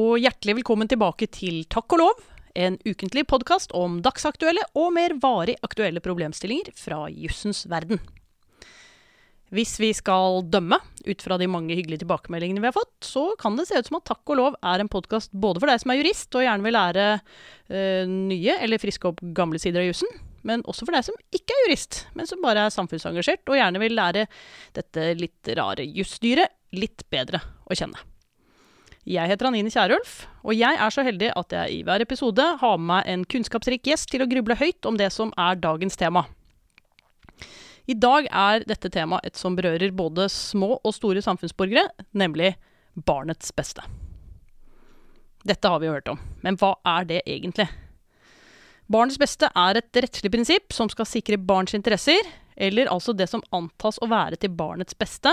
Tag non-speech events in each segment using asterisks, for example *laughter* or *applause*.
og hjertelig velkommen tilbake til Takk og lov, en ukentlig podkast om dagsaktuelle og mer varig aktuelle problemstillinger fra jussens verden. Hvis vi skal dømme ut fra de mange hyggelige tilbakemeldingene vi har fått, så kan det se ut som at Takk og lov er en podkast både for deg som er jurist og gjerne vil lære øh, nye eller friske opp gamle sider av jussen, men også for deg som ikke er jurist, men som bare er samfunnsengasjert og gjerne vil lære dette litt rare jusdyret litt bedre å kjenne. Jeg heter Anine Kierulf, og jeg er så heldig at jeg i hver episode har med meg en kunnskapsrik gjest til å gruble høyt om det som er dagens tema. I dag er dette temaet et som berører både små og store samfunnsborgere, nemlig barnets beste. Dette har vi jo hørt om, men hva er det egentlig? Barnets beste er et rettslig prinsipp som skal sikre barns interesser, eller altså det som antas å være til barnets beste,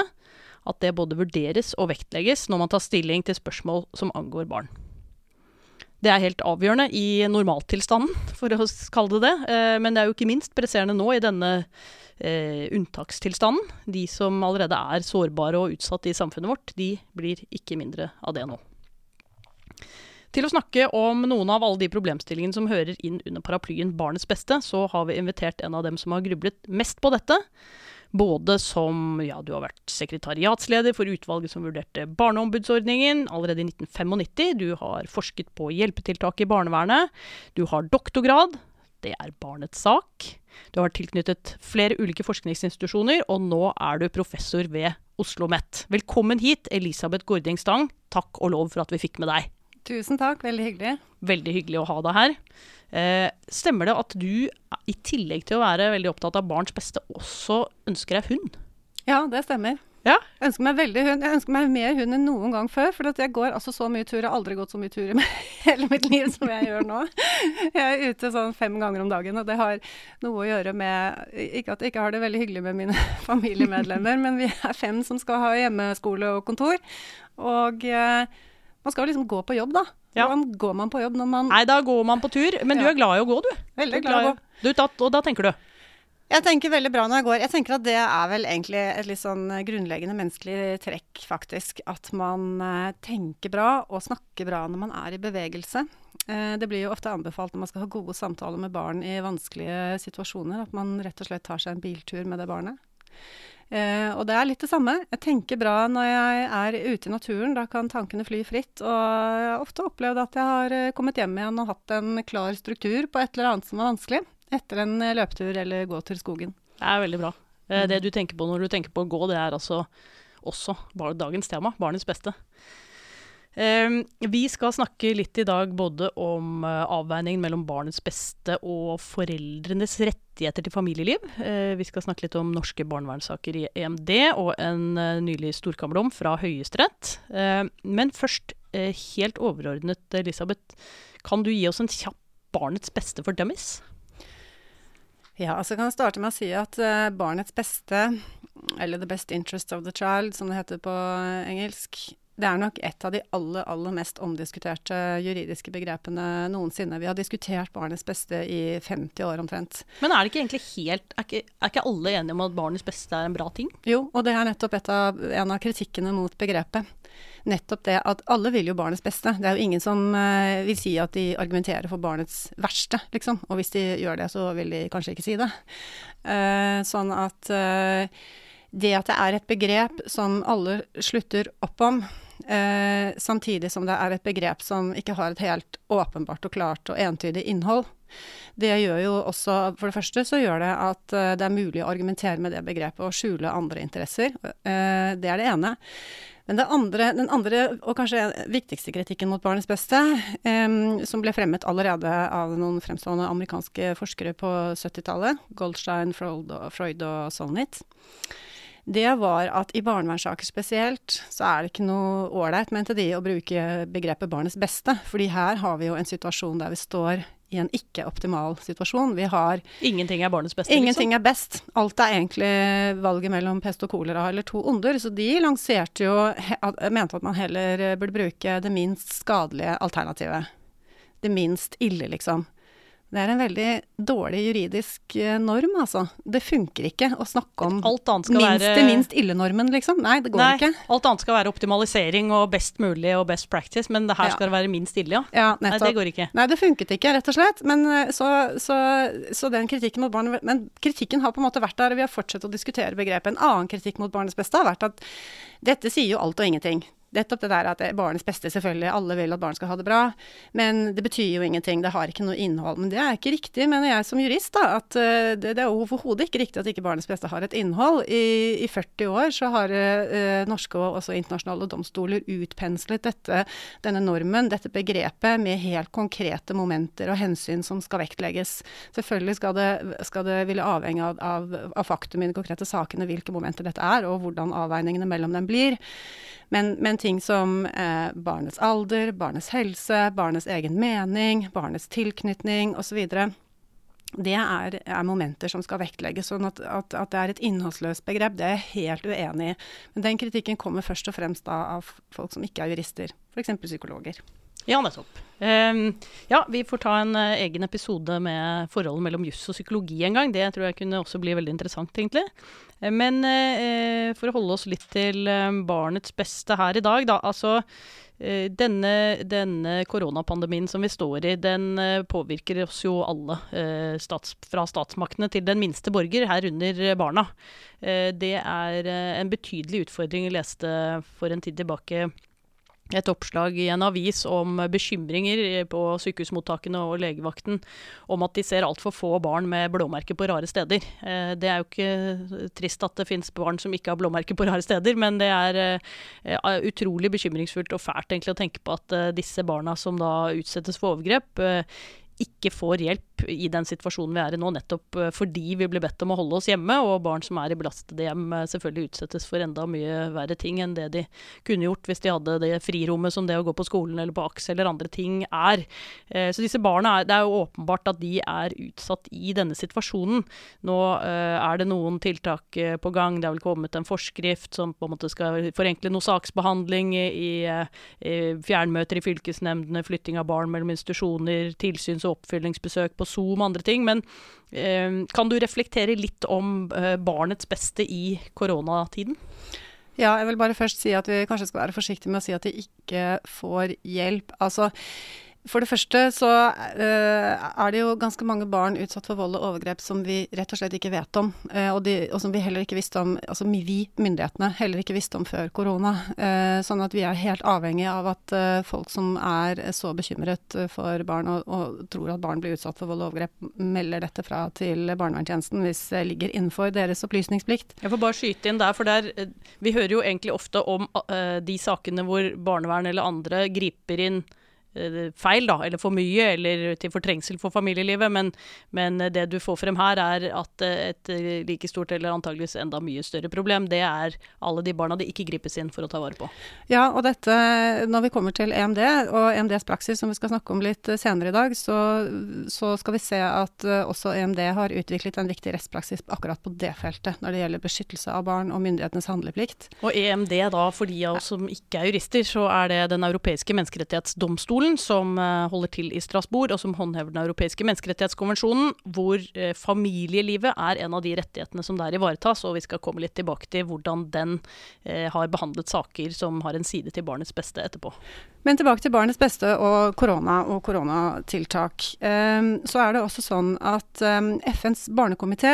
at det både vurderes og vektlegges når man tar stilling til spørsmål som angår barn. Det er helt avgjørende i normaltilstanden, for å kalle det det. Eh, men det er jo ikke minst presserende nå i denne eh, unntakstilstanden. De som allerede er sårbare og utsatte i samfunnet vårt, de blir ikke mindre av det nå. Til å snakke om noen av alle de problemstillingene som hører inn under paraplyen barnets beste, så har vi invitert en av dem som har grublet mest på dette, både som ja, du har vært sekretariatsleder for utvalget som vurderte barneombudsordningen allerede i 1995. Du har forsket på hjelpetiltak i barnevernet. Du har doktorgrad. Det er barnets sak. Du har tilknyttet flere ulike forskningsinstitusjoner, og nå er du professor ved Oslo OsloMet. Velkommen hit, Elisabeth Gording Stang. Takk og lov for at vi fikk med deg. Tusen takk, veldig hyggelig. Veldig hyggelig å ha deg her. Eh, stemmer det at du, i tillegg til å være veldig opptatt av barns beste, også ønsker deg hund? Ja, det stemmer. Ja? Jeg ønsker meg veldig hund. Jeg ønsker meg mer hund enn noen gang før. For jeg går altså så mye tur. Jeg har aldri gått så mye tur i *laughs* hele mitt liv som jeg gjør nå. Jeg er ute sånn fem ganger om dagen, og det har noe å gjøre med Ikke at jeg ikke har det veldig hyggelig med mine *laughs* familiemedlemmer, men vi er fem som skal ha hjemmeskole og kontor. Og eh, man skal jo liksom gå på jobb, da. Ja. Hvordan går man på jobb når man Nei, da går man på tur. Men ja. du er glad i å gå, du. Veldig glad i å gå. Du, da, og da tenker du? Jeg tenker veldig bra når jeg går. Jeg tenker at det er vel egentlig et litt sånn grunnleggende menneskelig trekk, faktisk. At man uh, tenker bra og snakker bra når man er i bevegelse. Uh, det blir jo ofte anbefalt når man skal ha gode samtaler med barn i vanskelige situasjoner, at man rett og slett tar seg en biltur med det barnet. Eh, og det er litt det samme. Jeg tenker bra når jeg er ute i naturen. Da kan tankene fly fritt. Og jeg har ofte opplevd at jeg har eh, kommet hjem igjen og hatt en klar struktur på et eller annet som var vanskelig. Etter en eh, løpetur eller gå til skogen. Det er veldig bra. Eh, det du tenker på når du tenker på å gå, det er altså også dagens tema. Barnets beste. Ehm, vi skal snakke litt i dag både om uh, avveiningen mellom barnets beste og foreldrenes rettigheter til familieliv. Uh, vi skal snakke litt om norske barnevernssaker i EMD og en uh, nylig storkammerdom fra Høyesterett. Men først, helt overordnet, Elisabeth, kan du gi oss en kjapp barnets beste for dummies? Ja, altså jeg kan starte med å si at barnets beste, eller the best interest of the child, som det heter på engelsk, det er nok et av de aller, aller mest omdiskuterte juridiske begrepene noensinne. Vi har diskutert barnets beste i 50 år omtrent. Men er det ikke egentlig helt Er ikke, er ikke alle enige om at barnets beste er en bra ting? Jo, og det er nettopp av, en av kritikkene mot begrepet. Nettopp det at alle vil jo barnets beste. Det er jo ingen som uh, vil si at de argumenterer for barnets verste, liksom. Og hvis de gjør det, så vil de kanskje ikke si det. Uh, sånn at uh, det at det er et begrep som alle slutter opp om, eh, samtidig som det er et begrep som ikke har et helt åpenbart og klart og entydig innhold. Det gjør jo også, For det første så gjør det at uh, det er mulig å argumentere med det begrepet og skjule andre interesser. Eh, det er det ene. Men det andre, den andre og kanskje viktigste kritikken mot barnets beste, eh, som ble fremmet allerede av noen fremstående amerikanske forskere på 70-tallet, Goldstein, Freud og, Freud og Solnit, det var at i barnevernssaker spesielt, så er det ikke noe ålreit, mente de, å bruke begrepet barnets beste. Fordi her har vi jo en situasjon der vi står i en ikke-optimal situasjon. Vi har Ingenting er barnets beste, Ingenting liksom. er best. Alt er egentlig valget mellom pest og kolera eller to onder. Så de lanserte jo Mente at man heller burde bruke det minst skadelige alternativet. Det minst ille, liksom. Det er en veldig dårlig juridisk eh, norm, altså. Det funker ikke å snakke om minst være til minst ille-normen, liksom. Nei, det går Nei, ikke. alt annet skal være optimalisering og best mulig og best practice, men det her Ja. skal det være minst ille, ja. Ja, Nei, det går ikke. Nei, det funket ikke, rett og slett. Men eh, så, så, så den kritikken mot barn Men kritikken har på en måte vært der, og vi har fortsatt å diskutere begrepet. En annen kritikk mot barnets beste har vært at dette sier jo alt og ingenting. Nettopp det der at det er barnets beste, selvfølgelig. Alle vil at barn skal ha det bra. Men det betyr jo ingenting. Det har ikke noe innhold. Men det er ikke riktig, mener jeg som jurist, da. At eh, det, det er overhodet ikke riktig at ikke barnets beste har et innhold. I, i 40 år så har uh, norske og også internasjonale domstoler utpenslet dette, denne normen, dette begrepet, med helt konkrete momenter og hensyn som skal vektlegges. Selvfølgelig skal det, skal det ville avhenge av, av, av faktum i de konkrete sakene hvilke momenter dette er, og hvordan avveiningene mellom dem blir. Men, men ting som eh, barnets alder, barnets helse, barnets egen mening, barnets tilknytning osv. Det er, er momenter som skal vektlegges. sånn at, at, at det er et innholdsløst begrep, det er jeg helt uenig i. Men den kritikken kommer først og fremst da av folk som ikke er jurister, f.eks. psykologer. Ja, nettopp. Um, ja, vi får ta en uh, egen episode med forholdet mellom juss og psykologi en gang. Det tror jeg kunne også bli veldig interessant, egentlig. Eh, Men uh, for å holde oss litt til barnets beste her i dag, da. Altså, denne, denne koronapandemien som vi står i, den påvirker oss jo alle. stats, fra statsmaktene til den minste borger, herunder barna. Det er en betydelig utfordring. Jeg leste for en tid tilbake et oppslag i en avis om bekymringer på sykehusmottakene og legevakten om at de ser altfor få barn med blåmerker på rare steder. Eh, Det er jo ikke trist at det finnes barn som ikke har blåmerker på rare steder, men det er eh, utrolig bekymringsfullt og fælt egentlig å tenke på at eh, disse barna som da utsettes for overgrep, eh, ikke får hjelp i den situasjonen vi er i nå, nettopp eh, fordi vi blir bedt om å holde oss hjemme, og barn som er i belastede hjem eh, selvfølgelig utsettes for enda mye verre ting enn det de kunne gjort hvis de hadde det frirommet som det å gå på skolen eller på AKS eller andre ting er. Eh, Så disse barna, er, det er jo åpenbart at de er utsatt i denne situasjonen. Nå er det noen tiltak på gang, det har vel kommet en forskrift som på en måte skal forenkle noe saksbehandling i, i, fjernmøter i fylkesnemndene, flytting av barn mellom institusjoner, tilsyns- og oppfyllingsbesøk på Zoom og andre ting. Men eh, kan du reflektere litt om eh, barnets beste i koronatiden? Ja, jeg vil bare først si at vi kanskje skal være forsiktige med å si at de ikke får hjelp. Altså, for det første så uh, er det jo ganske mange barn utsatt for vold og overgrep som vi rett og slett ikke vet om. uh, og, de, og som vi heller ikke visste om, altså vi, myndighetene, heller ikke visste om før korona. Uh, sånn at vi er helt avhengig av at folk som er så bekymret for barn og, og tror at barn blir utsatt for vold og overgrep, melder dette fra til barnevernstjenesten hvis det ligger innenfor deres opplysningsplikt. Jeg får bare skyte inn der, for der, vi hører jo egentlig ofte om de sakene hvor barnevern eller andre griper inn feil, da, eller for mye, eller til fortrengsel for familielivet. Men, men det du får frem her, er at eh, et eh, like stort, eller antageligvis enda mye større problem, det er alle de barna det ikke gripes inn for å ta vare på. Ja, og dette, når vi kommer til EMD og EMDs praksis, som vi skal snakke om litt eh, senere i dag, så, så skal vi se at eh, også EMD har utviklet en viktig rettspraksis akkurat på det feltet, når det gjelder beskyttelse av barn og myndighetenes handleplikt. Og EMD, da, for de av oss som ikke er jurister, så er det Den europeiske menneskerettighetsdomstolen som eh, holder til i Strasbourg, og som håndhever Den europeiske menneskerettighetskonvensjonen, hvor eh, familielivet er en av de rettighetene som der ivaretas, og vi skal komme litt tilbake til hvordan den eh, har behandlet saker som har en side til barnets beste etterpå. Men tilbake til barnets beste og korona og koronatiltak. Så er det også sånn at FNs barnekomité,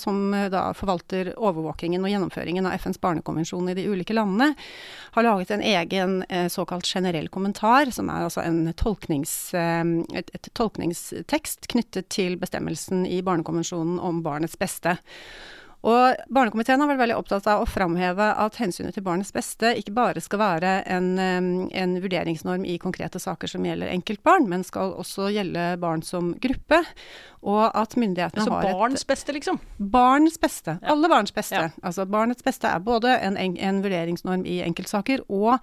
som da forvalter overvåkingen og gjennomføringen av FNs barnekonvensjon i de ulike landene, har laget en egen eh, såkalt generell kommentar, som er altså tolknings, eh, et, et tolkningstekst knyttet til bestemmelsen i barnekonvensjonen om barnets beste. Og Barnekomiteen har vært veldig opptatt av å framheve at hensynet til barnets beste ikke bare skal være en, en vurderingsnorm i konkrete saker som gjelder enkeltbarn, men skal også gjelde barn som gruppe. Og at myndighetene Så har et Så barns beste, liksom. Barns beste. Ja. Alle barns beste. Ja. Altså Barnets beste er både en, en, en vurderingsnorm i enkeltsaker og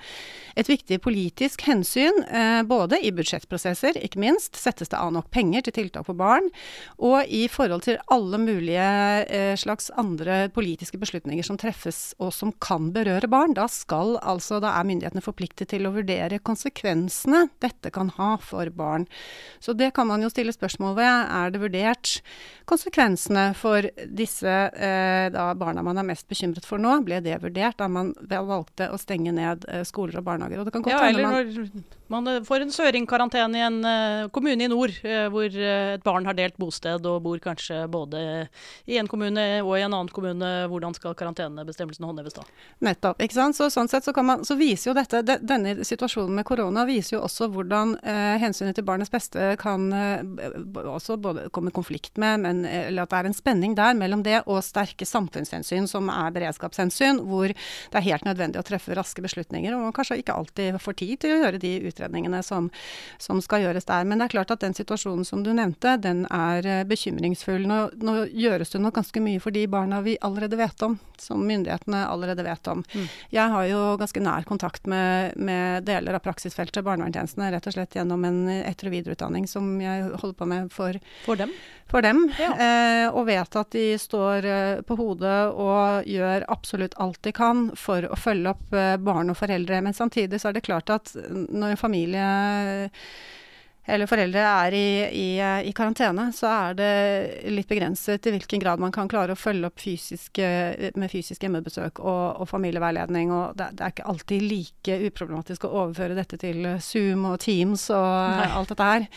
et viktig politisk hensyn, eh, både i budsjettprosesser, ikke minst, settes det av nok penger til tiltak for barn, og i forhold til alle mulige eh, slags andre andre politiske beslutninger som treffes og som kan berøre barn, da skal altså, da er myndighetene forpliktet til å vurdere konsekvensene dette kan ha for barn. Så det kan man jo stille spørsmål ved. Er det vurdert konsekvensene for disse eh, da, barna man er mest bekymret for nå? Ble det vurdert da man valgte å stenge ned eh, skoler og barnehager? Og ja, eller når man får en søringkarantene i en uh, kommune i nord, uh, hvor et barn har delt bosted og bor kanskje både i en kommune og i en annen kommune. Hvordan skal karantenebestemmelsene håndheves da? Nettopp. ikke sant? Så, sånn sett så, man, så viser jo dette, de, Denne situasjonen med korona viser jo også hvordan hensynet til barnets beste kan også både komme i konflikt med, men eller at det er en spenning der mellom det og sterke samfunnshensyn, som er beredskapshensyn, hvor det er helt nødvendig å treffe raske beslutninger, og man kanskje ikke alltid får tid til å gjøre de utredningene utredningene som, som, skal gjøres der. Men det er klart at den situasjonen som du nevnte, den er eh, bekymringsfull. Nå, nå gjøres det nok ganske mye for de barna vi allerede vet om, som myndighetene allerede vet om. Mm. Jeg har jo ganske nær kontakt med, med deler av praksisfeltet, barnevernstjenestene, rett og slett gjennom en etter- og videreutdanning som jeg holder på med for, for dem. For dem ja. eh, og vet at de står eh, på hodet og gjør absolutt alt de kan for å følge opp eh, barn og foreldre. Men samtidig så er det klart at når en familie eller foreldre er i, i, i, karantene, så er det litt begrenset i hvilken grad man kan klare å følge opp fysiske, med fysisk hjemmebesøk og, og familieveiledning. Og det, det, er ikke alltid like uproblematisk å overføre dette til Zoom og Teams og Nei. alt dette her.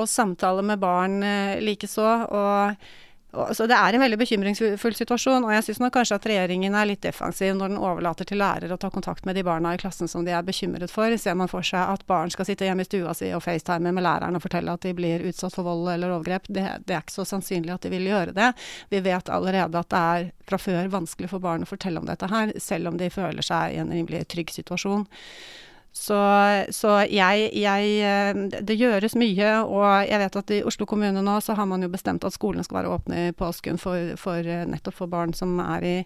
Og samtale med barn eh, likeså. Og så det er en veldig bekymringsfull situasjon, og jeg syns kanskje at regjeringen er litt defensiv når den overlater til lærer å ta kontakt med de barna i klassen som de er bekymret for. Ser man for seg at barn skal sitte hjemme i stua si og facetime med læreren og fortelle at de blir utsatt for vold eller overgrep, det, det er ikke så sannsynlig at de vil gjøre det. Vi vet allerede at det er fra før vanskelig for barn å fortelle om dette her, selv om de føler seg i en rimelig trygg situasjon. Så, så jeg, jeg, eh, Det gjøres mye, og jeg vet at i Oslo kommune nå så har man jo bestemt at skolene skal være åpne i påsken for, for, eh, nettopp for barn som er i,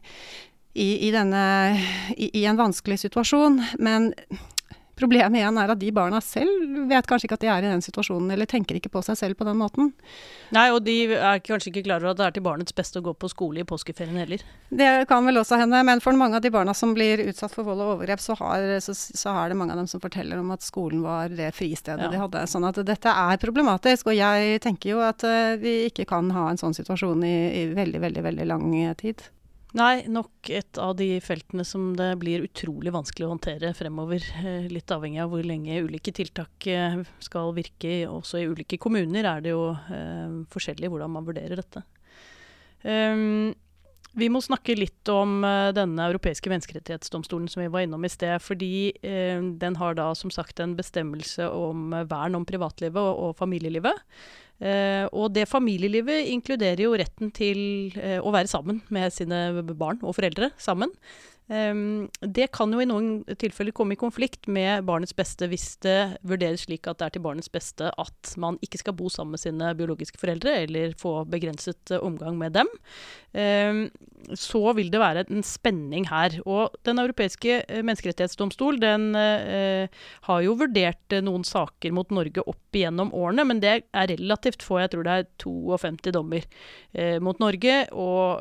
i, i denne i, en vanskelig situasjon. Men Problemet igjen er at de barna selv vet kanskje ikke at de er i den situasjonen, eller tenker ikke på seg selv på den måten. Nei, og de er kanskje ikke klar over at det er til barnets beste å gå på skole i påskeferien heller. Det kan vel også hende, men for mange av de barna som blir utsatt for vold og overgrep, så, har, så, så er det mange av dem som forteller om at skolen var det fristedet ja. de hadde. Sånn at dette er problematisk, og jeg tenker jo at uh, vi ikke kan ha en sånn situasjon i, i veldig, veldig, veldig lang tid. Nei, nok et av de feltene som det blir utrolig vanskelig å håndtere fremover. Eh, litt avhengig av hvor lenge ulike tiltak eh, skal virke. Også i ulike kommuner er det jo eh, forskjellig hvordan man vurderer dette. Um, vi må snakke litt om denne europeiske menneskerettighetsdomstolen som vi var innom i sted. Fordi den har da som sagt en bestemmelse om vern om privatlivet og familielivet. Uh, og det familielivet inkluderer jo retten til eh, å være sammen med sine barn og foreldre sammen. Um, det kan jo i noen tilfeller komme i konflikt med barnets beste hvis det vurderes slik at det er til barnets beste at man ikke skal bo sammen med sine biologiske foreldre eller få begrenset uh, omgang med dem. Um, så vil det være en spenning her. Og Den europeiske menneskerettighetsdomstol den har jo vurdert noen saker mot Norge opp igjennom årene, men det er relativt få. Jeg tror det er 52 dommer mot Norge, og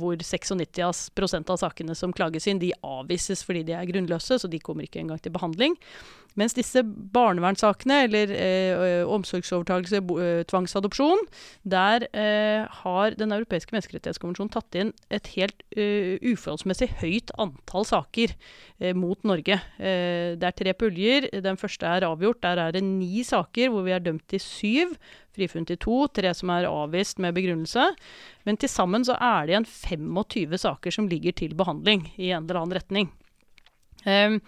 hvor 96% av sakene som klages inn, de avvises fordi de er grunnløse, så de kommer ikke engang til behandling. Mens disse barnevernssakene, eller eh, omsorgsovertakelse, eh, tvangsadopsjon, der eh, har Den europeiske menneskerettighetskonvensjonen tatt inn et helt eh, uforholdsmessig høyt antall saker eh, mot Norge. Eh, det er tre puljer. Den første er avgjort. Der er det ni saker hvor vi er dømt til syv frifunnet i to, tre som er avvist med begrunnelse. Men til sammen så er det igjen 25 saker som ligger til behandling i en eller annen retning. Um,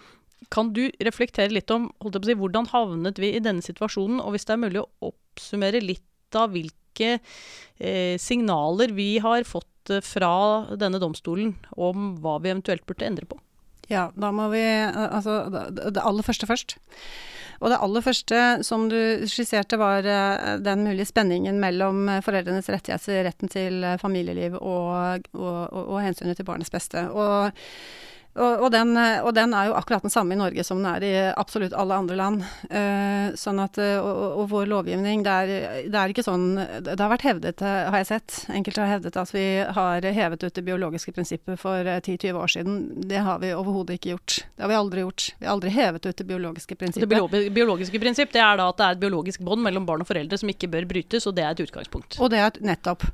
kan du reflektere litt om si, hvordan havnet vi i denne situasjonen, og hvis det er mulig å oppsummere litt av hvilke eh, signaler vi har fått eh, fra denne domstolen om hva vi eventuelt burde endre på? Ja, da må vi eh, Altså, det aller første først. Og det aller første som du skisserte, var eh, den mulige spenningen mellom foreldrenes rettigheter, retten til familieliv og, og, og, og hensynet til barnets beste. Og Og, og, den, og, den, er jo akkurat den samme i Norge som den er i absolutt alle andre land. Uh, sånn at, og, og, vår lovgivning, det er, det er, ikke sånn Det har vært hevdet, har jeg sett, enkelte har hevdet at vi har hevet ut det biologiske prinsippet for 10-20 år siden. Det har vi overhodet ikke gjort. Det har vi aldri gjort. Vi har aldri hevet ut det biologiske prinsippet. Det biologiske prinsipp det er da at det er et biologisk bånd mellom barn og foreldre som ikke bør brytes, og det er et utgangspunkt. Og det er et, nettopp.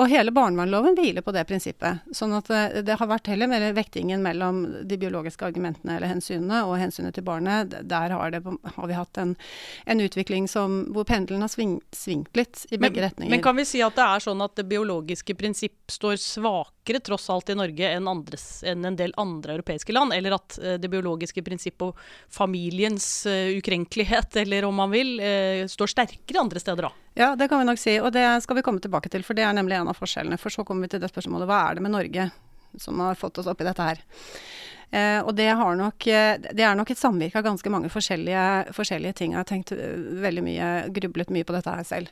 Og hele barnevernloven hviler på det prinsippet. Sånn at eh, det har vært heller mer vektingen mellom de biologiske argumentene eller hensynene og hensynet til barnet. Der har, det, har vi hatt en, en, utvikling som, hvor pendelen har sving, svingt litt i begge men, retninger. Men kan vi si at det er sånn at det biologiske prinsipp står svakere tross alt i Norge enn, andres, enn en del andre europeiske land? Eller at uh, det biologiske prinsipp og familiens uh, ukrenkelighet, *laughs* eller om man vil, uh, står sterkere andre steder da? Ja, det kan vi nok si, og det skal vi komme tilbake til. For det er nemlig en av forskjellene. For så kommer vi til det spørsmålet hva er det med Norge som har fått oss opp i dette her. Eh, og det, nok, eh, det, er nok et samvirke av ganske mange forskjellige, forskjellige, ting. Jeg har tenkt eh, veldig mye, grublet mye på dette her selv.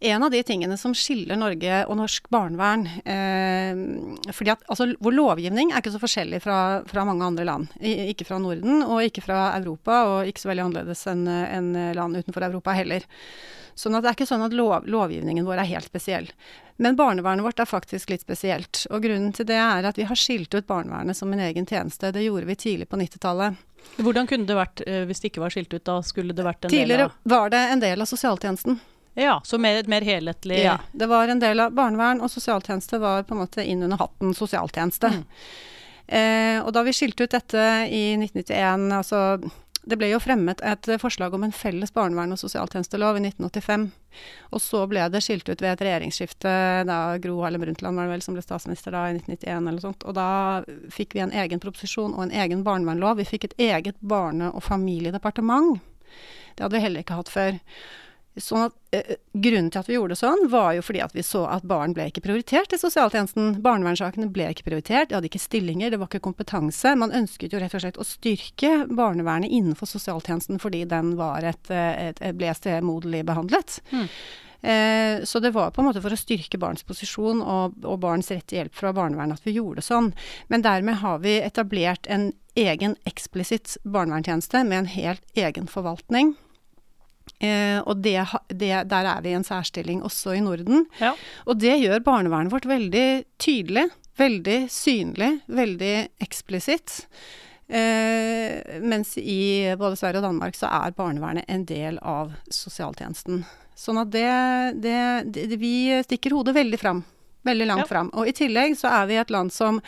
En av de tingene som skiller Norge og norsk barnevern eh, fordi at altså, Vår lovgivning er ikke så forskjellig fra, fra mange andre land. I, ikke fra Norden og ikke fra Europa, og ikke så veldig annerledes enn en land utenfor Europa heller. Sånn at det er ikke sånn at lov, lovgivningen vår er helt spesiell. Men barnevernet vårt er faktisk litt spesielt. Og grunnen til det er at vi har skilt ut barnevernet som en egen tjeneste. Det gjorde vi tidlig på 90-tallet. Hvordan kunne det vært eh, hvis det ikke var skilt ut? Da skulle det vært en Tidligere del av Tidligere var det en del av sosialtjenesten. Ja, så mer, et mer helhetlig Ja. Det var en del av barnevern, og sosialtjeneste var på en måte inn under hatten sosialtjeneste. Mm. Eh, og da vi skilte ut dette i 1991, altså det ble jo fremmet et forslag om en felles barnevern- og sosialtjenestelov i 1985. Og så ble det skilt ut ved et regjeringsskifte da Gro Harlem Brundtland var det vel som ble statsminister da i 1991 eller sånt. Og da fikk vi en egen proposisjon og en egen barnevernlov. Vi fikk et eget barne- og familiedepartement. Det hadde vi heller ikke hatt før. Sånn at, eh, grunnen til at vi gjorde det sånn, var jo fordi at vi så at barn ble ikke prioritert i sosialtjenesten. Barnevernssakene ble ikke prioritert, de hadde ikke stillinger, det var ikke kompetanse. Man ønsket jo rett og slett å styrke barnevernet innenfor sosialtjenesten fordi den var et, et, et ble stemoderlig behandlet. Mm. Eh, så det var på en måte for å styrke barns posisjon og, og barns rett til hjelp fra barnevernet at vi gjorde det sånn. Men dermed har vi etablert en egen eksplisitt barnevernstjeneste med en helt egen forvaltning. Eh, og det, det, der er vi i en særstilling også i Norden. Ja. Og det gjør barnevernet vårt veldig tydelig, veldig synlig, veldig eksplisitt. Eh, mens i både Sverige og Danmark så er barnevernet en del av sosialtjenesten. Sånn at det, det, det Vi stikker hodet veldig fram Veldig langt ja. fram. Og i tillegg så er vi et land som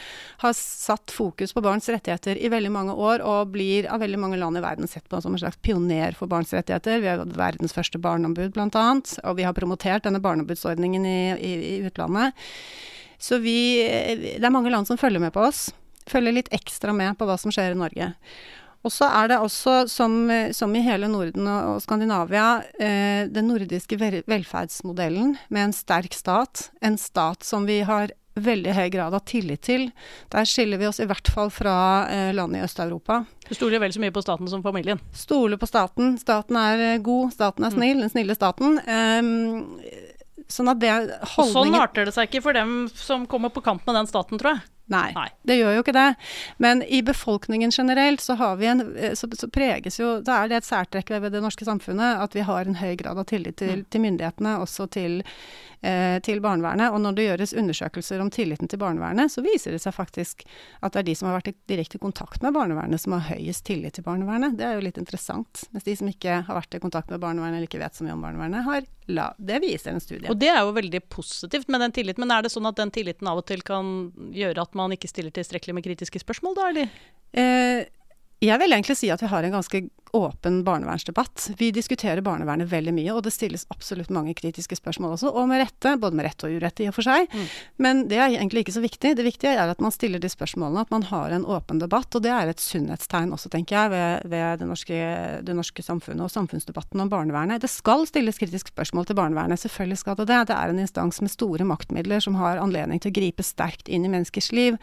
har satt fokus på barns rettigheter i veldig mange år, og blir av veldig mange land i verden sett på som en slags pioner for barns rettigheter. Vi har hatt verdens første barneombud, annet, og vi har promotert denne barneombudsordningen i, i, i utlandet. Så vi Det er mange land som følger med på oss. Følger litt ekstra med på hva som skjer i Norge. Og så er det også, som, som, i hele Norden og, Skandinavia, eh, den nordiske velferdsmodellen med en sterk stat. En stat som vi har veldig høy grad av tillit til. Der skiller vi oss i hvert fall fra eh, landet i Øst-Europa. Du stoler vel så mye på staten som familien? Stoler på staten. Staten er eh, god, staten er mm. snill, den snille staten. Um, sånn at det holdningen Og sånn arter det seg ikke for dem som kommer på kant med den staten, tror jeg. Nei, Nei, det gjør jo ikke det. Men i befolkningen generelt så, har vi en, eh, så, så preges jo Da er det et særtrekk ved det norske samfunnet at vi har en høy grad av tillit til, mm. til myndighetene, også til eh, til barnevernet. Og når det gjøres undersøkelser om tilliten til barnevernet, så viser det seg faktisk at det er de som har vært i direkte kontakt med barnevernet, som har høyest tillit til barnevernet. Det er jo litt interessant. Mens de som ikke har vært i kontakt med barnevernet eller ikke vet så mye om barnevernet, har la Det viser en studie. Og det er jo veldig positivt med den tilliten. Men er det sånn at den tilliten av og til kan gjøre at man ikke stiller tilstrekkelig med kritiske spørsmål, da, eller? Eh, jeg vil egentlig si at vi har en ganske åpen barnevernsdebatt. Vi diskuterer barnevernet veldig mye, og det stilles absolutt mange kritiske spørsmål også, og med rette. Både med rette og urette i og for seg. Mm. Men det er egentlig ikke så viktig. Det viktige er at man stiller de spørsmålene, at man har en åpen debatt. Og det er et sunnhetstegn også, tenker jeg, ved, ved det, norske, det, norske, samfunnet og samfunnsdebatten om barnevernet. Det skal stilles kritiske spørsmål til barnevernet, selvfølgelig skal det det. Det er en instans med store maktmidler som har anledning til å gripe sterkt inn i menneskers liv.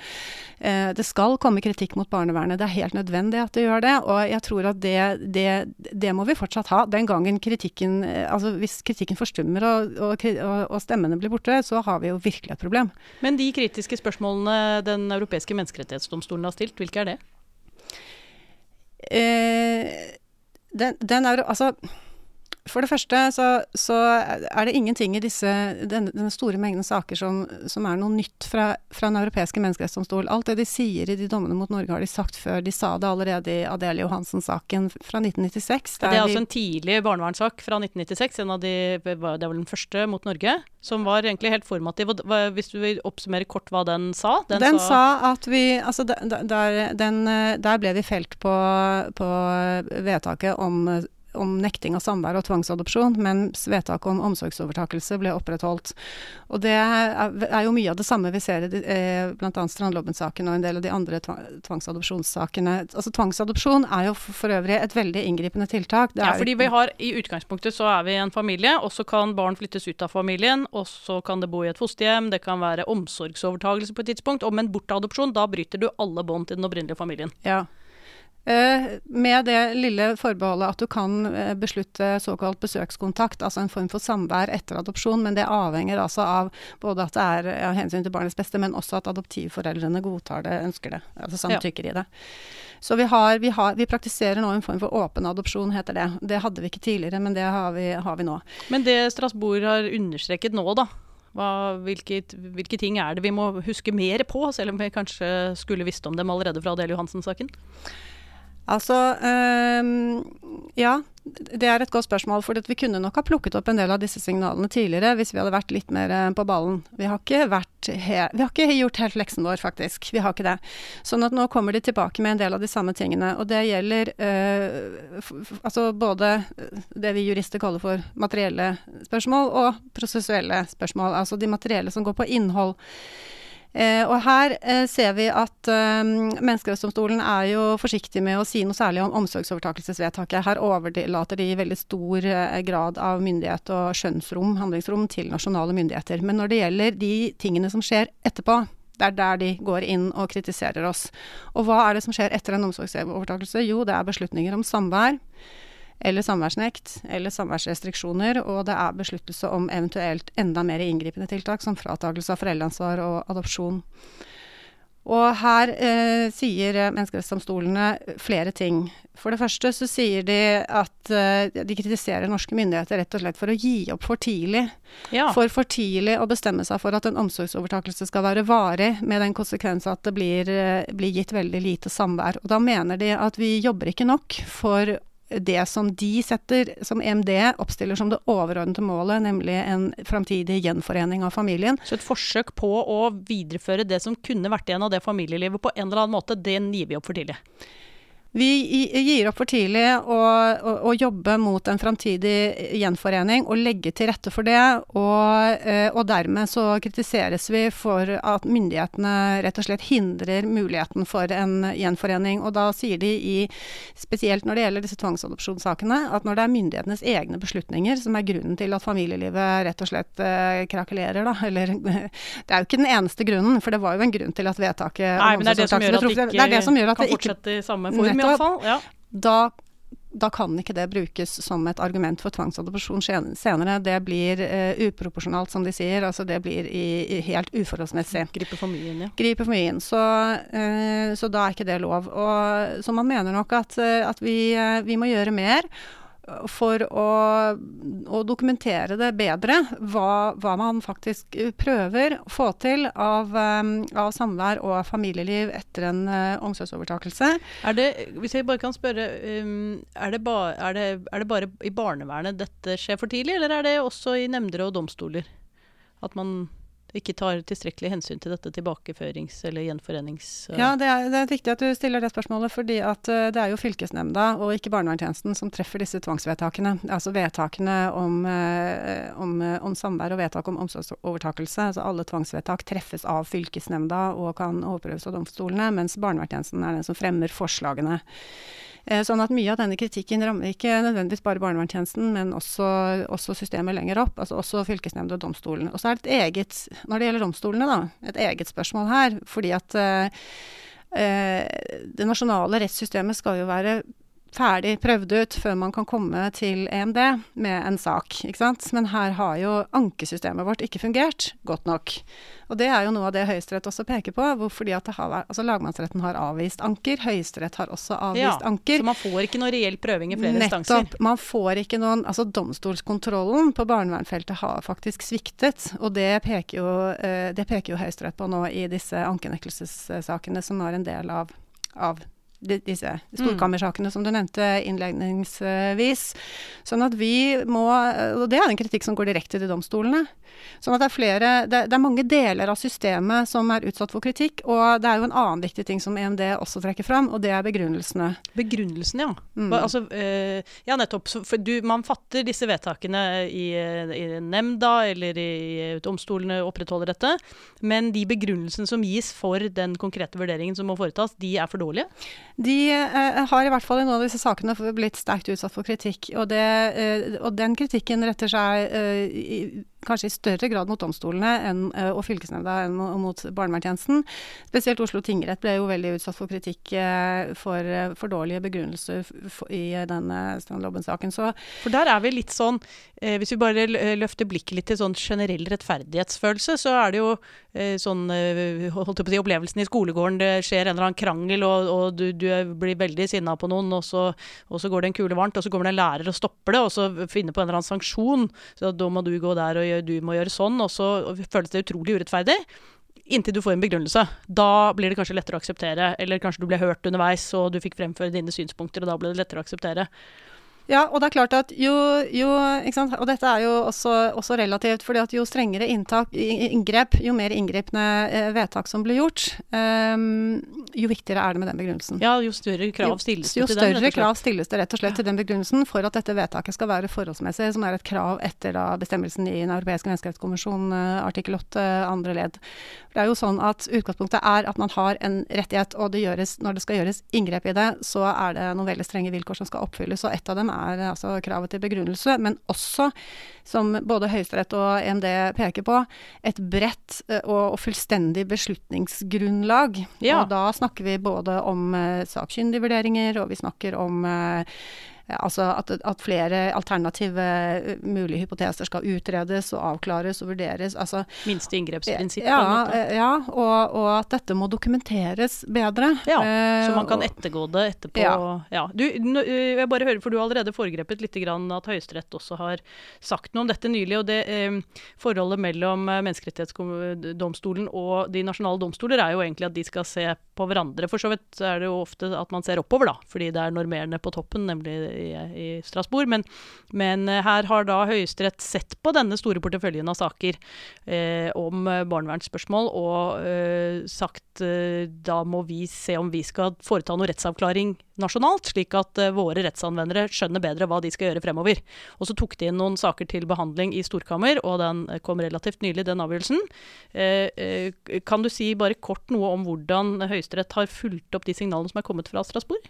Eh, det skal komme kritikk mot barnevernet, det er helt nødvendig at det gjør det. Og jeg tror at det det, det, må vi fortsatt ha. Den gangen kritikken Altså hvis kritikken forstummer og, og, og, stemmene blir borte, så har vi jo virkelig et problem. Men de kritiske spørsmålene Den europeiske menneskerettighetsdomstolen har stilt, hvilke er det? Eh, den, den er Altså for det første så, så, er det ingenting i disse, denne, denne store mengden saker som, som, er noe nytt fra, fra Den europeiske menneskerettsdomstol. Alt det de sier i de dommene mot Norge, har de sagt før. De sa det allerede i Adele Johansen-saken fra 1996. Det er altså en tidlig barnevernssak fra 1996. En av de, det var den første mot Norge, som var egentlig helt formativ. Hvis du vil oppsummere kort hva den sa? Den, den sa, sa, at vi Altså, der, den, der ble vi felt på, på vedtaket om om nekting av samvær og tvangsadopsjon, mens vedtaket om omsorgsovertakelse ble opprettholdt. Og Det er jo mye av det samme vi ser i eh, bl.a. Strandlobben-saken og en del av de andre tvangsadopsjonssakene. Altså Tvangsadopsjon er jo for øvrig et veldig inngripende tiltak. ja, fordi vi har i utgangspunktet så er vi en familie, og så kan barn flyttes ut av familien, og så kan det bo i et fosterhjem, det kan være omsorgsovertakelse på et tidspunkt, og en bortadopsjon, da bryter du alle bånd til den opprinnelige familien. Ja. Eh, med det lille forbeholdet at du kan eh, beslutte såkalt besøkskontakt, altså en form for samvær etter adopsjon, men det avhenger altså av både at det er av hensyn til barnets beste, men også at adoptivforeldrene godtar det, ønsker det, altså samtykker ja. i det. Så vi, har, vi, har, vi, praktiserer nå en form for åpen adopsjon, heter det. Det hadde vi ikke tidligere, men det har vi, har vi nå. Men det Strasbourg har understreket nå, da, hva, hvilke, hvilke, ting er det vi må huske mer på, selv om vi kanskje skulle visst om dem allerede fra Adele Johansen-saken? Altså øh, Ja, det er et godt spørsmål. For vi kunne nok ha plukket opp en del av disse signalene tidligere hvis vi hadde vært litt mer eh, på ballen. Vi har ikke, vi har ikke gjort helt leksen vår, faktisk. Vi har ikke det. Sånn at nå kommer de tilbake med en del av de samme tingene. Og det gjelder øh, altså både det vi jurister kaller for materielle spørsmål, og prosessuelle spørsmål. Altså de materielle som går på innhold. Eh, og her eh, ser vi at eh, Menneskerettighetsdomstolen er jo forsiktig med å si noe særlig om omsorgsovertakelsesvedtaket. Her overlater de i veldig stor eh, grad av myndighet og skjønnsrom, handlingsrom, til nasjonale myndigheter. Men når det gjelder de tingene som skjer etterpå, det er der de går inn og kritiserer oss. Og hva er det som skjer etter en omsorgsovertakelse? Jo, det er beslutninger om samvær eller samværsnekt eller samværsrestriksjoner, og det er besluttelse om eventuelt enda mer inngripende tiltak, som fratakelse av foreldreansvar og adopsjon. Og her eh, sier menneskerettighetsdomstolene flere ting. For det første så sier de at eh, de kritiserer norske myndigheter rett og slett for å gi opp for tidlig. Ja. For for tidlig å bestemme seg for at en omsorgsovertakelse skal være varig, med den konsekvens at det blir, eh, blir gitt veldig lite samvær. Og da mener de at vi jobber ikke nok for det som de setter, som EMD oppstiller som det overordnede målet, nemlig en framtidig gjenforening av familien. Så et forsøk på å videreføre det som kunne vært igjen av det familielivet på en eller annen måte, det gir vi opp for tidlig? Vi gir opp for tidlig å, å, å jobbe mot en framtidig gjenforening og legge til rette for det. Og, eh, og, dermed så kritiseres vi for at myndighetene rett og slett hindrer muligheten for en gjenforening. Og da sier de i, spesielt når det gjelder disse tvangsadopsjonssakene, at når det er myndighetenes egne beslutninger som er grunnen til at familielivet rett og slett uh, krakelerer, da, eller *laughs* Det er jo ikke den eneste grunnen, for det var jo en grunn til at vedtaket Nei, men det er det som gjør at det ikke, det det kan fortsette i samme form iallfall. Ja. Da, da kan ikke det brukes som et argument for tvangsadopsjon senere. Det blir uh, uproporsjonalt, som de sier. Altså det blir i, i helt uforholdsmessig. Griper for mye inn, ja. Griper for mye inn. Så, uh, så, da er ikke det lov. Og, så man mener nok at, uh, at vi, vi må gjøre mer for å, å, dokumentere det bedre, hva, hva, man faktisk prøver å få til av, um, av samvær og familieliv etter en uh, omsorgsovertakelse. Er det, hvis jeg bare kan spørre, um, er, det ba, er, det, er det bare i barnevernet dette skjer for tidlig, eller er det også i nemnder og domstoler? At man ikke tar tilstrekkelig hensyn til dette tilbakeførings- eller gjenforenings... Uh ja, det er, det er, viktig at du stiller det spørsmålet, fordi at uh, det er jo fylkesnemnda og ikke barnevernstjenesten som treffer disse tvangsvedtakene. Altså vedtakene om, uh, om, om samvær og vedtak om omsorgsovertakelse. Altså alle tvangsvedtak treffes av fylkesnemnda og kan overprøves av domstolene, mens barnevernstjenesten er den som fremmer forslagene. Eh, sånn at mye av denne kritikken rammer ikke nødvendigvis bare barnevernstjenesten, men også, også, systemet lenger opp, altså også fylkesnemnda og domstolene. Og så er det et eget, når det gjelder domstolene, da, et eget spørsmål her. Fordi at eh, det nasjonale rettssystemet skal jo være ferdig prøvd ut før man kan komme til EMD med en sak. ikke sant? Men her har jo ankesystemet vårt ikke fungert godt nok. Og det er jo noe av det Høyesterett også peker på. Fordi at har, altså Lagmannsretten har avvist anker, Høyesterett har også avvist ja, anker. Så man får ikke noe reell prøving i flere Nettopp, instanser? Man får ikke noen Altså domstolskontrollen på barnevernfeltet har faktisk sviktet. Og det peker jo, eh, det peker jo Høyesterett på nå i disse ankenektelsessakene som er en del av, av disse storkammersakene som du nevnte innledningsvis. Sånn at vi må Og det er en kritikk som går direkte til domstolene. Sånn at det er flere det, det, er mange deler av systemet som er utsatt for kritikk. Og det er jo en annen viktig ting som EMD også trekker fram, og det er begrunnelsene. Begrunnelsene, ja. Mm. Altså, øh, ja, nettopp. For du, man fatter disse vedtakene i, i nemnda eller i domstolene opprettholder dette. Men de begrunnelsene som gis for den konkrete vurderingen som må foretas, de er for dårlige? De eh, har i hvert fall i noen av disse sakene blitt sterkt utsatt for kritikk. Og, det, eh, og den kritikken retter seg eh, kanskje i større grad mot domstolene enn, eh, og fylkesnemnda enn mot barnevernstjenesten. Spesielt Oslo tingrett ble jo veldig utsatt for kritikk eh, for eh, for dårlige begrunnelser i denne Strandlobben-saken. For der er vi litt sånn, hvis vi bare løfter blikket litt til sånn generell rettferdighetsfølelse, så er det jo sånn holdt jeg på å si, opplevelsen i skolegården. Det skjer en eller annen krangel, og, og du, du, blir veldig sinna på noen, og så, og så, går det en kule varmt, og så kommer det en lærer og stopper det, og så finner på en eller annen sanksjon. Så da må du gå der og du må gjøre sånn, og så føles det utrolig urettferdig. Inntil du får en begrunnelse. Da blir det kanskje lettere å akseptere. Eller kanskje du ble hørt underveis, og du fikk fremføre dine synspunkter, og da ble det lettere å akseptere. Ja, og det er klart at jo, jo Og dette er jo også, også relativt, fordi at jo strengere inntak, inngrep, jo mer inngripende eh, vedtak som blir gjort, um, jo viktigere er det med den begrunnelsen. Ja, jo større krav stilles det til den. Jo større krav stilles det rett og slett ja. til den begrunnelsen for at dette vedtaket skal være forholdsmessig, som er et krav etter da, bestemmelsen i Den europeiske menneskerettskonvensjon uh, artikkel 8 andre ledd. Det er jo sånn at Utgangspunktet er at man har en rettighet, og det gjøres, når det skal gjøres inngrep i det, så er det noen veldig strenge vilkår som skal oppfylles. og et av dem er altså kravet til begrunnelse, men også, som både Høyesterett og EMD peker på, et bredt eh, og, og fullstendig beslutningsgrunnlag. Ja. Og da snakker vi både om uh, sakkyndige vurderinger, og vi snakker om Altså at, at, flere alternative eh, mulige hypoteser skal utredes og avklares og vurderes. Altså, Minste inngrepsprinsipp, ja, måte. Ja, og, og, at dette må dokumenteres bedre. Ja, Så man kan ettergå det etterpå. Ja. ja. Du, jeg bare hører, for du har allerede foregrepet litt grann at Høyesterett også har sagt noe om dette nylig. og det eh, Forholdet mellom eh, Menneskerettighetsdomstolen og de nasjonale domstoler er jo egentlig at de skal se på hverandre. For så vidt er det jo ofte at man ser oppover, da, fordi det er normerende på toppen, nemlig i, i Strasbourg. Men, men, eh, her har da Høyesterett sett på denne store porteføljen av saker eh, om barnevernsspørsmål og eh, sagt eh, da må vi se om vi skal foreta noe rettsavklaring nasjonalt, slik at uh, våre rettsanvendere skjønner bedre hva de skal gjøre fremover. Og så tok de inn noen saker til behandling i storkammer, og den kom relativt nylig, den avgjørelsen. Kan du si bare kort noe om hvordan Høyesterett har fulgt opp de signalene som er kommet fra Strasbourg?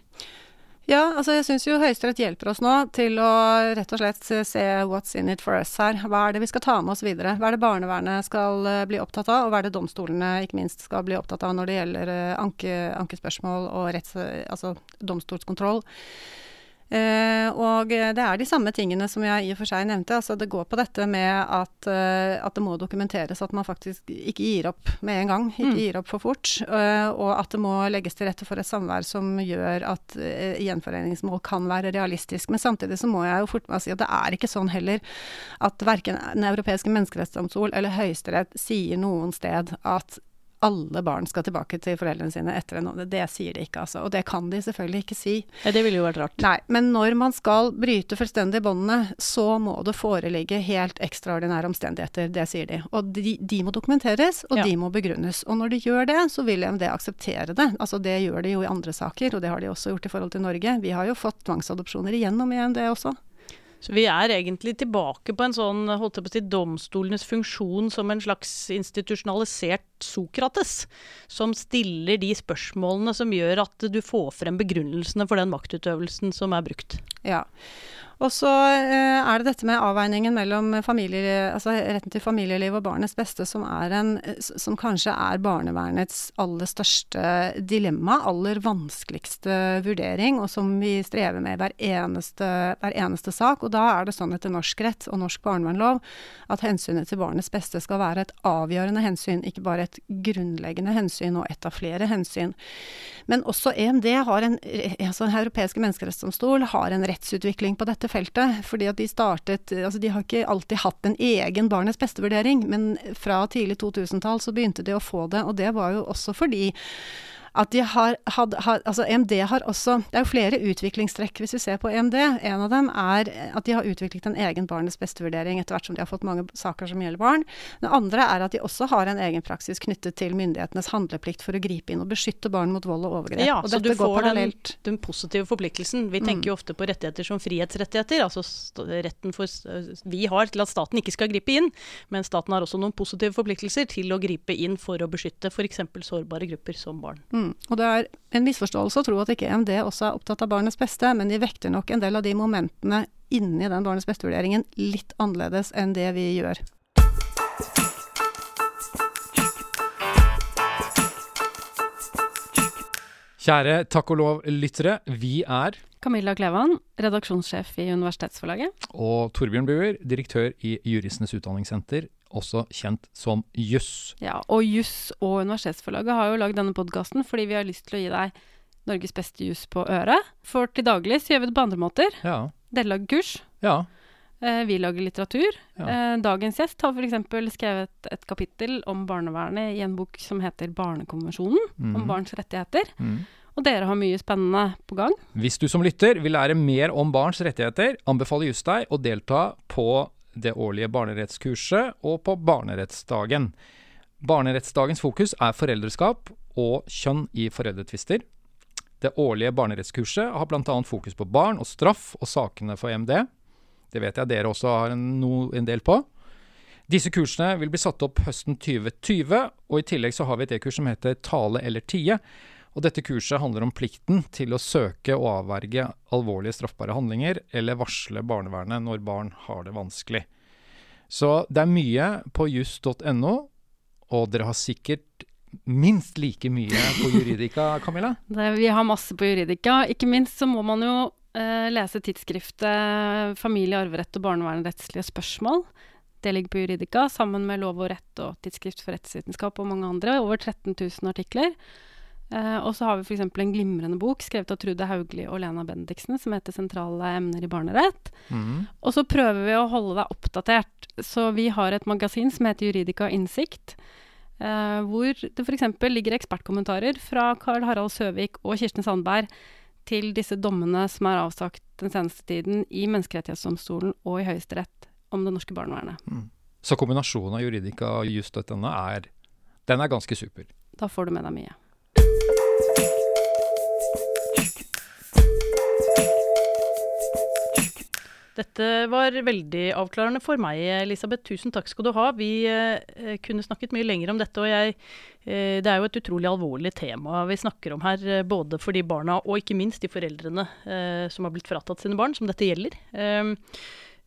Ja, altså jeg syns jo Høyesterett hjelper oss nå til å rett og slett se what's in it for us her. Hva er det vi skal ta med oss videre? Hva er det barnevernet skal eh, bli opptatt av, og hva er det domstolene ikke minst skal bli opptatt av når det gjelder eh, anke, ankespørsmål og retts, altså domstolskontroll? Uh, og det er de samme tingene som jeg i og for seg nevnte. altså Det går på dette med at, uh, at det må dokumenteres at man faktisk ikke gir opp med en gang. Ikke mm. gir opp for fort. Uh, og at det må legges til rette for et samvær som gjør at gjenforeningsmål kan være realistisk. Men samtidig så må jeg jo fort meg si at det er ikke sånn heller at verken Den europeiske menneskerettsdomstol eller Høyesterett sier noen sted at alle barn skal tilbake til foreldrene sine etter en ånde. Det sier de ikke, altså. Og det kan de selvfølgelig ikke si. Ja, det ville jo vært rart. Nei, men når man skal bryte fullstendig båndene, så må det foreligge helt ekstraordinære omstendigheter. Det sier de. Og de, de må dokumenteres, og ja. de må begrunnes. Og når de gjør det, så vil EMD akseptere det. Altså det gjør de jo i andre saker, og det har de også gjort i forhold til Norge. Vi har jo fått tvangsadopsjoner igjennom EMD også. Så vi er egentlig tilbake på en sånn holdt jeg på å si, domstolenes funksjon som en slags institusjonalisert Sokrates, som stiller de spørsmålene som gjør at du får frem begrunnelsene for den maktutøvelsen som er brukt. Ja, Og så eh, er det dette med avveiningen mellom altså retten til familieliv og barnets beste, som, en, som kanskje er barnevernets aller største dilemma, aller vanskeligste vurdering, og som vi strever med hver eneste, hver eneste sak. Og da er det sånn etter norsk rett og norsk barnevernlov at hensynet til barnets beste skal være et avgjørende hensyn, ikke bare et grunnleggende hensyn og et av flere hensyn. Men også EMD har en, altså Den europeiske menneskerettsdomstol har en rettsutvikling på dette feltet. fordi at de startet altså De har ikke alltid hatt en egen barnets beste-vurdering, men fra tidlig 2000-tall så begynte de å få det. Og det var jo også fordi at de har, had, had, altså EMD har også Det er jo flere utviklingstrekk hvis vi ser på EMD. En av dem er at de har utviklet en egen barnets beste-vurdering etter hvert som de har fått mange saker som gjelder barn. Det andre er at de også har en egen praksis knyttet til myndighetenes handleplikt for å gripe inn og beskytte barn mot vold og overgrep. Ja, og så du får den, den, positive forpliktelsen. Vi tenker mm. jo ofte på rettigheter som frihetsrettigheter. Altså retten for, vi har til at staten ikke skal gripe inn, men staten har også noen positive forpliktelser til å gripe inn for å beskytte f.eks. sårbare grupper som barn. Mm. Mm. Og det er en misforståelse å tro at ikke EMD også er opptatt av barnets beste, men de vekter nok en del av de momentene inni den barnets beste-vurderingen litt annerledes enn det vi gjør. Kjære Takk og lov-lyttere, vi er Camilla Klevan, redaksjonssjef i Universitetsforlaget. Og Torbjørn Buer, direktør i Juristenes utdanningssenter også kjent som Juss. Ja, og Juss og Universitetsforlaget har jo lagd denne podkasten fordi vi har lyst til å gi deg Norges beste juss på øret. For til daglig så gjør vi det på andre måter. Ja. Dere lager kurs. Ja. Eh, vi lager litteratur. Ja. Eh, dagens gjest har f.eks. skrevet et kapittel om barnevernet i en bok som heter Barnekonvensjonen, mm. om barns rettigheter. Mm. Og dere har mye spennende på gang. Hvis du som lytter vil lære mer om barns rettigheter, anbefaler Just deg å delta på det årlige barnerettskurset og på barnerettsdagen. Barnerettsdagens fokus er foreldreskap og kjønn i foreldretvister. Det årlige barnerettskurset har bl.a. fokus på barn og straff og sakene for EMD. Det vet jeg dere også har en, no, en del på. Disse kursene vil bli satt opp høsten 2020, og i tillegg så har vi et e-kurs som heter Tale eller tie. Og dette kurset handler om plikten til å søke og avverge alvorlige straffbare handlinger, eller varsle barnevernet når barn har det vanskelig. Så det er mye på juss.no, og dere har sikkert minst like mye på Juridika, Camilla? *laughs* Vi har masse på Juridika. Ikke minst så må man jo eh, lese tidsskriftet Familie, arverett og barnevernrettslige spørsmål. Det ligger på Juridika, sammen med Lov og rett og Tidsskrift for rettsvitenskap og mange andre. Over 13 000 artikler. Eh, og så har vi f.eks. en glimrende bok skrevet av Trude Haugli og Lena Bendiksen som heter 'Sentrale emner i barnerett'. Mm. Og så prøver vi å holde deg oppdatert. Så vi har et magasin som heter Juridika Innsikt. Uh, hvor det f.eks. ligger ekspertkommentarer fra Karl Harald Søvik og Kirsten Sandberg til disse dommene som er avsagt den seneste tiden i Menneskerettighetsdomstolen og i Høyesterett om det norske barnevernet. Mm. Så kombinasjonen av juridika og just.no er, den er ganske super? Da får du med deg mye. Dette var veldig avklarende for meg, Elisabeth. Tusen takk skal du ha. Vi eh, kunne snakket mye lenger om dette, og jeg, eh, det er jo et utrolig alvorlig tema vi snakker om her. Eh, både for de barna og ikke minst de foreldrene eh, som har blitt fratatt sine barn, som dette gjelder. Eh,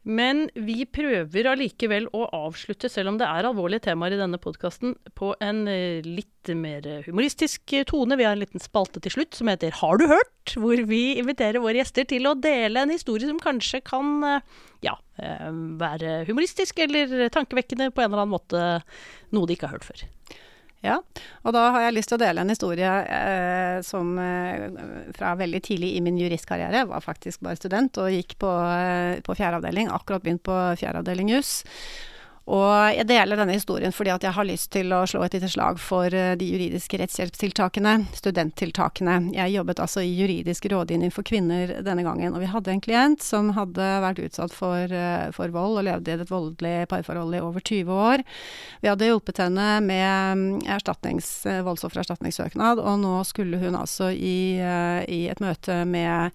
men vi prøver allikevel å avslutte, selv om det er alvorlige temaer i denne podkasten, på en eh, litt mer humoristisk tone. Vi har en liten spalte til slutt som heter Har du hørt? Hvor vi inviterer våre gjester til å dele en historie som kanskje kan eh, ja, eh, være humoristisk eller tankevekkende på en eller annen måte. Noe de ikke har hørt før. Ja, og da har jeg lyst til å dele en historie eh, som eh, fra veldig tidlig i min juristkarriere. Var faktisk bare student og gikk på, eh, på fjerde avdeling, akkurat begynt på fjerde avdeling juss. Og jeg deler denne historien fordi at jeg har lyst til å slå et lite slag for eh, de juridiske rettshjelpstiltakene, studenttiltakene. Jeg jobbet altså i juridisk rådgivning for kvinner denne gangen, og vi hadde en klient som hadde vært utsatt for, eh, for vold og levde i et voldelig parforhold i over 20 år. Vi hadde hjulpet henne med mm, erstatnings, eh, voldsoffererstatningssøknad, og nå skulle hun altså i, i et møte med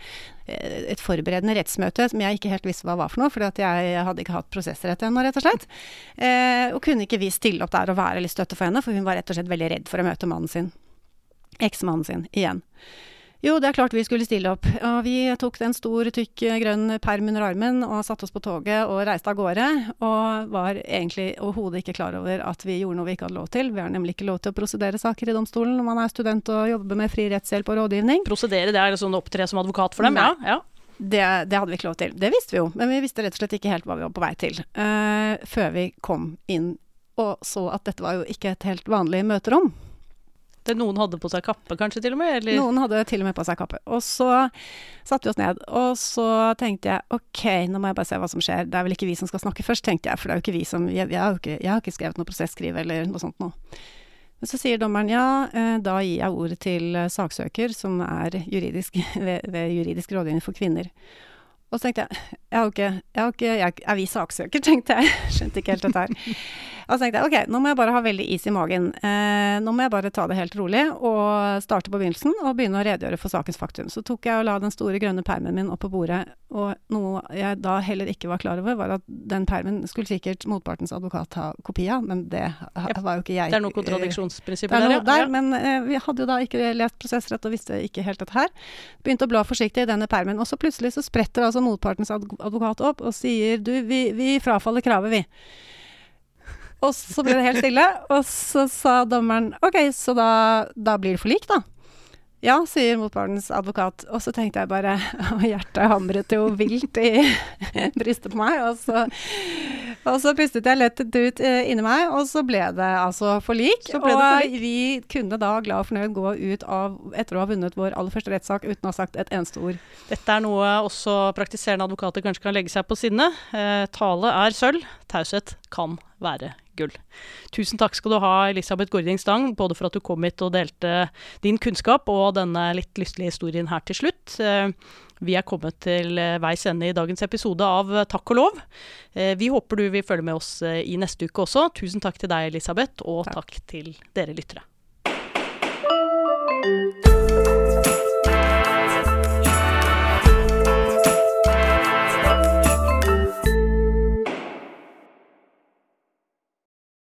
et forberedende rettsmøte som jeg ikke helt visste hva var for noe, at jeg hadde ikke hatt prosessrett ennå, rett og slett. Eh, og kunne ikke vi stille opp der og være litt støtte for henne, for hun var rett og slett veldig redd for å møte mannen sin. Eksmannen sin, igjen. Jo, det er klart vi skulle stille opp. Og vi tok en stor, tykk, grønn perm under armen og satte oss på toget og reiste av gårde. Og var egentlig overhodet ikke klar over at vi gjorde noe vi ikke hadde lov til. Vi har nemlig ikke lov til å prosedere saker i domstolen når man er student og jobber med fri rettshjelp og rådgivning. Prosedere, det er sånn opptre som advokat for dem? Nei. Ja, ja. Det, det, hadde vi ikke lov til. Det visste vi jo, men vi visste rett og slett ikke helt hva vi var på vei til. Uh, før vi kom inn og så at dette var jo ikke et helt vanlig møterom. Det noen hadde på seg kappe, kanskje, til og med? Eller? Noen hadde til og med på seg kappe. Og så satte vi oss ned, og så tenkte jeg OK, nå må jeg bare se hva som skjer. Det er vel ikke vi som skal snakke først, tenkte jeg, for det er jo ikke vi som Jeg, jeg, har, ikke, jeg har ikke skrevet noe prosesskriv eller noe sånt noe. Men så sier dommeren ja, eh, da gir jeg ordet til saksøker, som er juridisk, *laughs* ved, ved juridisk rådgivning for kvinner. Og så tenkte jeg jeg har ikke, jeg har ikke jeg, Er vi saksøker, *laughs* tenkte jeg. Skjønte ikke helt dette her. Og så tenkte jeg ok, nå må jeg bare ha veldig is i magen. Eh, nå må jeg bare ta det helt rolig og starte på begynnelsen og begynne å redegjøre for sakens faktum. Så tok jeg og la den store grønne permen min opp på bordet, og noe jeg da heller ikke var klar over, var at den permen skulle sikkert motpartens advokat ha kopi av, men det var jo ikke jeg. Det er noe kontradiksjonsprinsipp der, ja. Der, men eh, vi hadde jo da ikke lest prosessrett og visste ikke helt dette her. Begynte å bla forsiktig i denne permen, og så plutselig så spretter altså motpartens advokat opp og sier du, vi, vi frafaller kravet, vi. Og så ble det helt stille, og så sa dommeren OK, så da, da blir det forlik, da. Ja, sier motpartens advokat. Og så tenkte jeg bare *laughs* Og hjertet hamret jo vilt i *laughs* brystet på meg. Og så, og så pustet jeg lett ut eh, inni meg, og så ble det altså forlik. Så ble det forlik. Og vi kunne da glad og fornøyd gå ut av, etter å ha vunnet vår aller første rettssak, uten å ha sagt et eneste ord. Dette er noe også praktiserende advokater kanskje kan legge seg på sinne. Eh, tale er sølv, taushet kan være gull. Tusen takk skal du ha, Elisabeth Gording Stang, både for at du kom hit og delte din kunnskap og denne litt lystlige historien her til slutt. Eh, vi er kommet til eh, veis ende i dagens episode av Takk og lov. Eh, vi håper du vil følge med oss i neste uke også. Tusen takk til deg, Elisabeth, og takk, takk til dere lyttere.